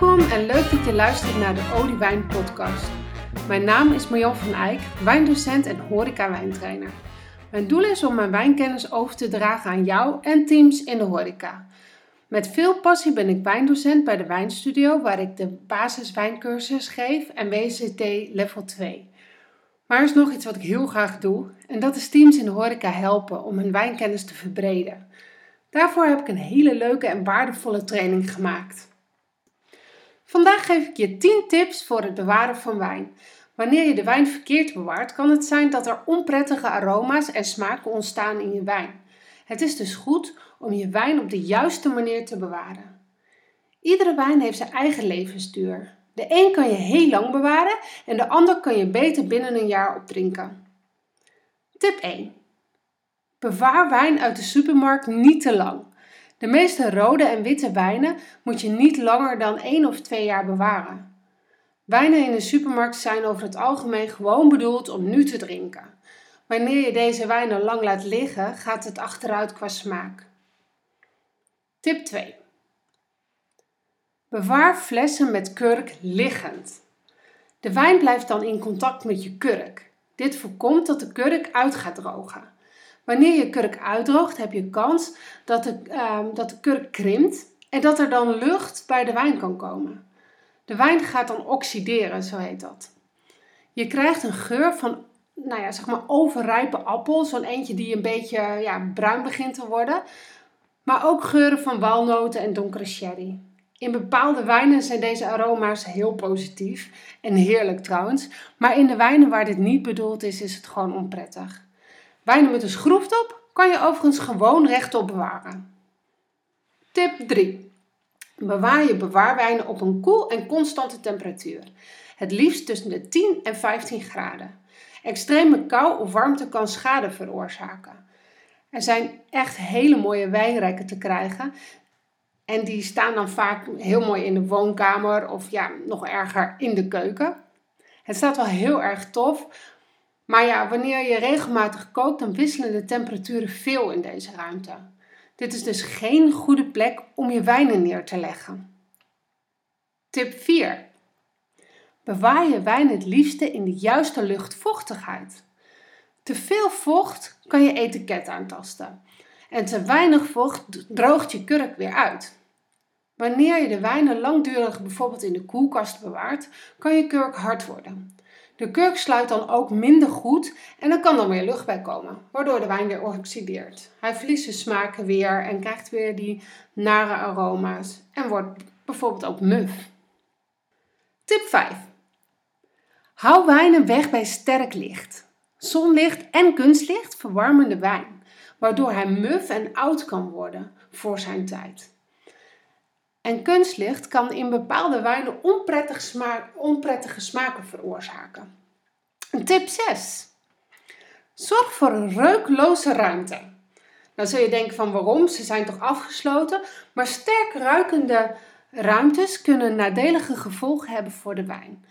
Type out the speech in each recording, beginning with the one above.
Welkom en leuk dat je luistert naar de Olie Wijn podcast. Mijn naam is Marjan van Eyck, wijndocent en horeca-wijntrainer. Mijn doel is om mijn wijnkennis over te dragen aan jou en teams in de horeca. Met veel passie ben ik wijndocent bij de Wijnstudio, waar ik de basiswijncursus geef en WCT level 2. Maar er is nog iets wat ik heel graag doe, en dat is teams in de horeca helpen om hun wijnkennis te verbreden. Daarvoor heb ik een hele leuke en waardevolle training gemaakt. Vandaag geef ik je 10 tips voor het bewaren van wijn. Wanneer je de wijn verkeerd bewaart, kan het zijn dat er onprettige aroma's en smaken ontstaan in je wijn. Het is dus goed om je wijn op de juiste manier te bewaren. Iedere wijn heeft zijn eigen levensduur. De een kan je heel lang bewaren en de ander kan je beter binnen een jaar opdrinken. Tip 1. Bewaar wijn uit de supermarkt niet te lang. De meeste rode en witte wijnen moet je niet langer dan 1 of 2 jaar bewaren. Wijnen in de supermarkt zijn over het algemeen gewoon bedoeld om nu te drinken. Wanneer je deze wijnen lang laat liggen, gaat het achteruit qua smaak. Tip 2. Bewaar flessen met kurk liggend. De wijn blijft dan in contact met je kurk. Dit voorkomt dat de kurk uit gaat drogen. Wanneer je kurk uitdroogt, heb je kans dat de, uh, dat de kurk krimpt en dat er dan lucht bij de wijn kan komen. De wijn gaat dan oxideren, zo heet dat. Je krijgt een geur van nou ja, zeg maar overrijpe appel, zo'n eentje die een beetje ja, bruin begint te worden. Maar ook geuren van walnoten en donkere sherry. In bepaalde wijnen zijn deze aroma's heel positief en heerlijk trouwens. Maar in de wijnen waar dit niet bedoeld is, is het gewoon onprettig. Wijnen met een schroefdop kan je overigens gewoon rechtop bewaren. Tip 3. Bewaar je bewaarwijnen op een koel en constante temperatuur. Het liefst tussen de 10 en 15 graden. Extreme kou of warmte kan schade veroorzaken. Er zijn echt hele mooie wijnrekken te krijgen. En die staan dan vaak heel mooi in de woonkamer of ja, nog erger in de keuken. Het staat wel heel erg tof, maar ja, wanneer je regelmatig kookt, dan wisselen de temperaturen veel in deze ruimte. Dit is dus geen goede plek om je wijnen neer te leggen. Tip 4. Bewaar je wijn het liefste in de juiste luchtvochtigheid. Te veel vocht kan je etiket aantasten. En te weinig vocht droogt je kurk weer uit. Wanneer je de wijnen langdurig bijvoorbeeld in de koelkast bewaart, kan je kurk hard worden. De kurk sluit dan ook minder goed en er kan dan weer lucht bij komen, waardoor de wijn weer oxideert. Hij verliest zijn smaken weer en krijgt weer die nare aroma's en wordt bijvoorbeeld ook muf. Tip 5. Hou wijnen weg bij sterk licht. Zonlicht en kunstlicht verwarmen de wijn, waardoor hij muf en oud kan worden voor zijn tijd. En kunstlicht kan in bepaalde wijnen onprettige, smaak, onprettige smaken veroorzaken. Tip 6. Zorg voor een reukloze ruimte. Nou zul je denken van waarom, ze zijn toch afgesloten, maar sterk ruikende ruimtes kunnen nadelige gevolgen hebben voor de wijn.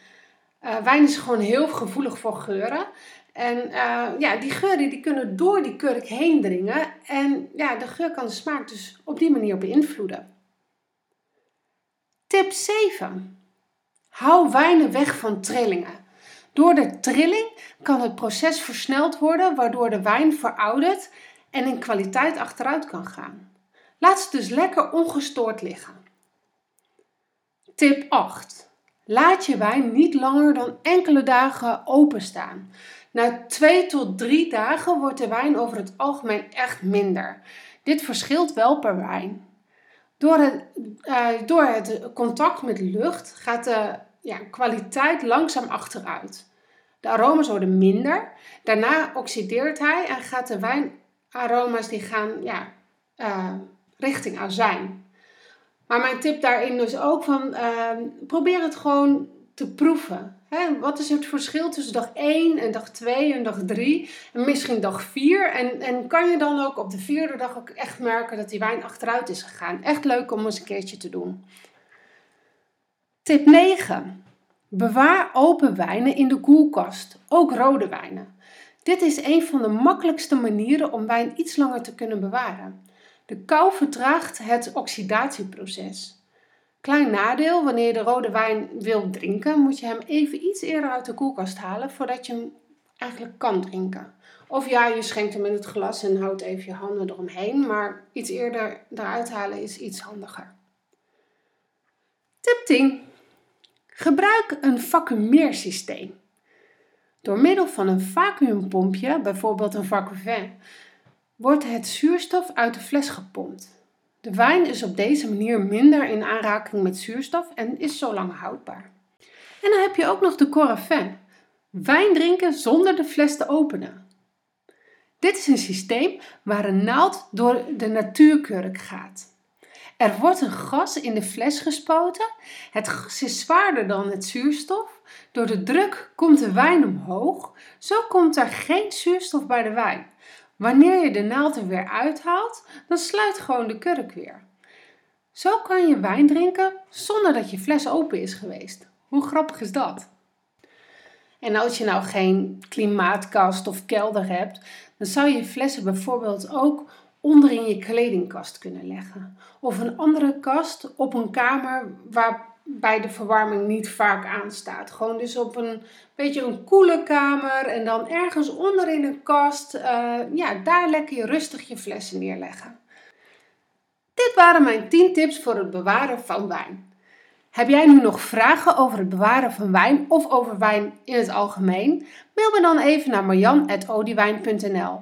Uh, wijn is gewoon heel gevoelig voor geuren. En uh, ja, die geuren die kunnen door die kurk heen dringen. En ja, de geur kan de smaak dus op die manier beïnvloeden. Tip 7. Hou wijnen weg van trillingen. Door de trilling kan het proces versneld worden, waardoor de wijn veroudert en in kwaliteit achteruit kan gaan. Laat ze dus lekker ongestoord liggen. Tip 8. Laat je wijn niet langer dan enkele dagen openstaan. Na 2 tot 3 dagen wordt de wijn over het algemeen echt minder. Dit verschilt wel per wijn. Door het, uh, door het contact met lucht gaat de ja, kwaliteit langzaam achteruit. De aroma's worden minder. Daarna oxideert hij en gaat de wijnaroma's die gaan ja, uh, richting azijn. Maar mijn tip daarin is ook van uh, probeer het gewoon te proeven. Wat is het verschil tussen dag 1 en dag 2 en dag 3 en misschien dag 4? En, en kan je dan ook op de vierde dag ook echt merken dat die wijn achteruit is gegaan? Echt leuk om eens een keertje te doen. Tip 9. Bewaar open wijnen in de koelkast, ook rode wijnen. Dit is een van de makkelijkste manieren om wijn iets langer te kunnen bewaren. De kou vertraagt het oxidatieproces. Klein nadeel, wanneer je de rode wijn wil drinken, moet je hem even iets eerder uit de koelkast halen voordat je hem eigenlijk kan drinken. Of ja, je schenkt hem in het glas en houdt even je handen eromheen, maar iets eerder eruit halen is iets handiger. Tip 10. Gebruik een vacuumeersysteem. Door middel van een vacuümpompje, bijvoorbeeld een vacuum, wordt het zuurstof uit de fles gepompt. De wijn is op deze manier minder in aanraking met zuurstof en is zo lang houdbaar. En dan heb je ook nog de Coravin. Wijn drinken zonder de fles te openen. Dit is een systeem waar een naald door de natuurkurk gaat. Er wordt een gas in de fles gespoten. Het gas is zwaarder dan het zuurstof. Door de druk komt de wijn omhoog. Zo komt er geen zuurstof bij de wijn. Wanneer je de naald er weer uithaalt, dan sluit gewoon de kurk weer. Zo kan je wijn drinken zonder dat je fles open is geweest. Hoe grappig is dat? En als je nou geen klimaatkast of kelder hebt, dan zou je flessen bijvoorbeeld ook onderin je kledingkast kunnen leggen. Of een andere kast op een kamer waarbij de verwarming niet vaak aanstaat. Gewoon dus op een beetje een koele kamer en dan ergens onderin een kast, uh, ja, daar lekker je rustig je flessen neerleggen. Dit waren mijn 10 tips voor het bewaren van wijn. Heb jij nu nog vragen over het bewaren van wijn of over wijn in het algemeen? Mail me dan even naar marjan.odiewijn.nl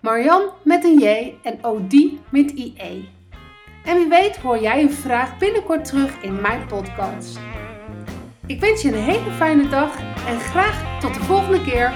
Marjan met een J en Odie met IE. En wie weet hoor jij een vraag binnenkort terug in mijn podcast. Ik wens je een hele fijne dag en graag tot de volgende keer.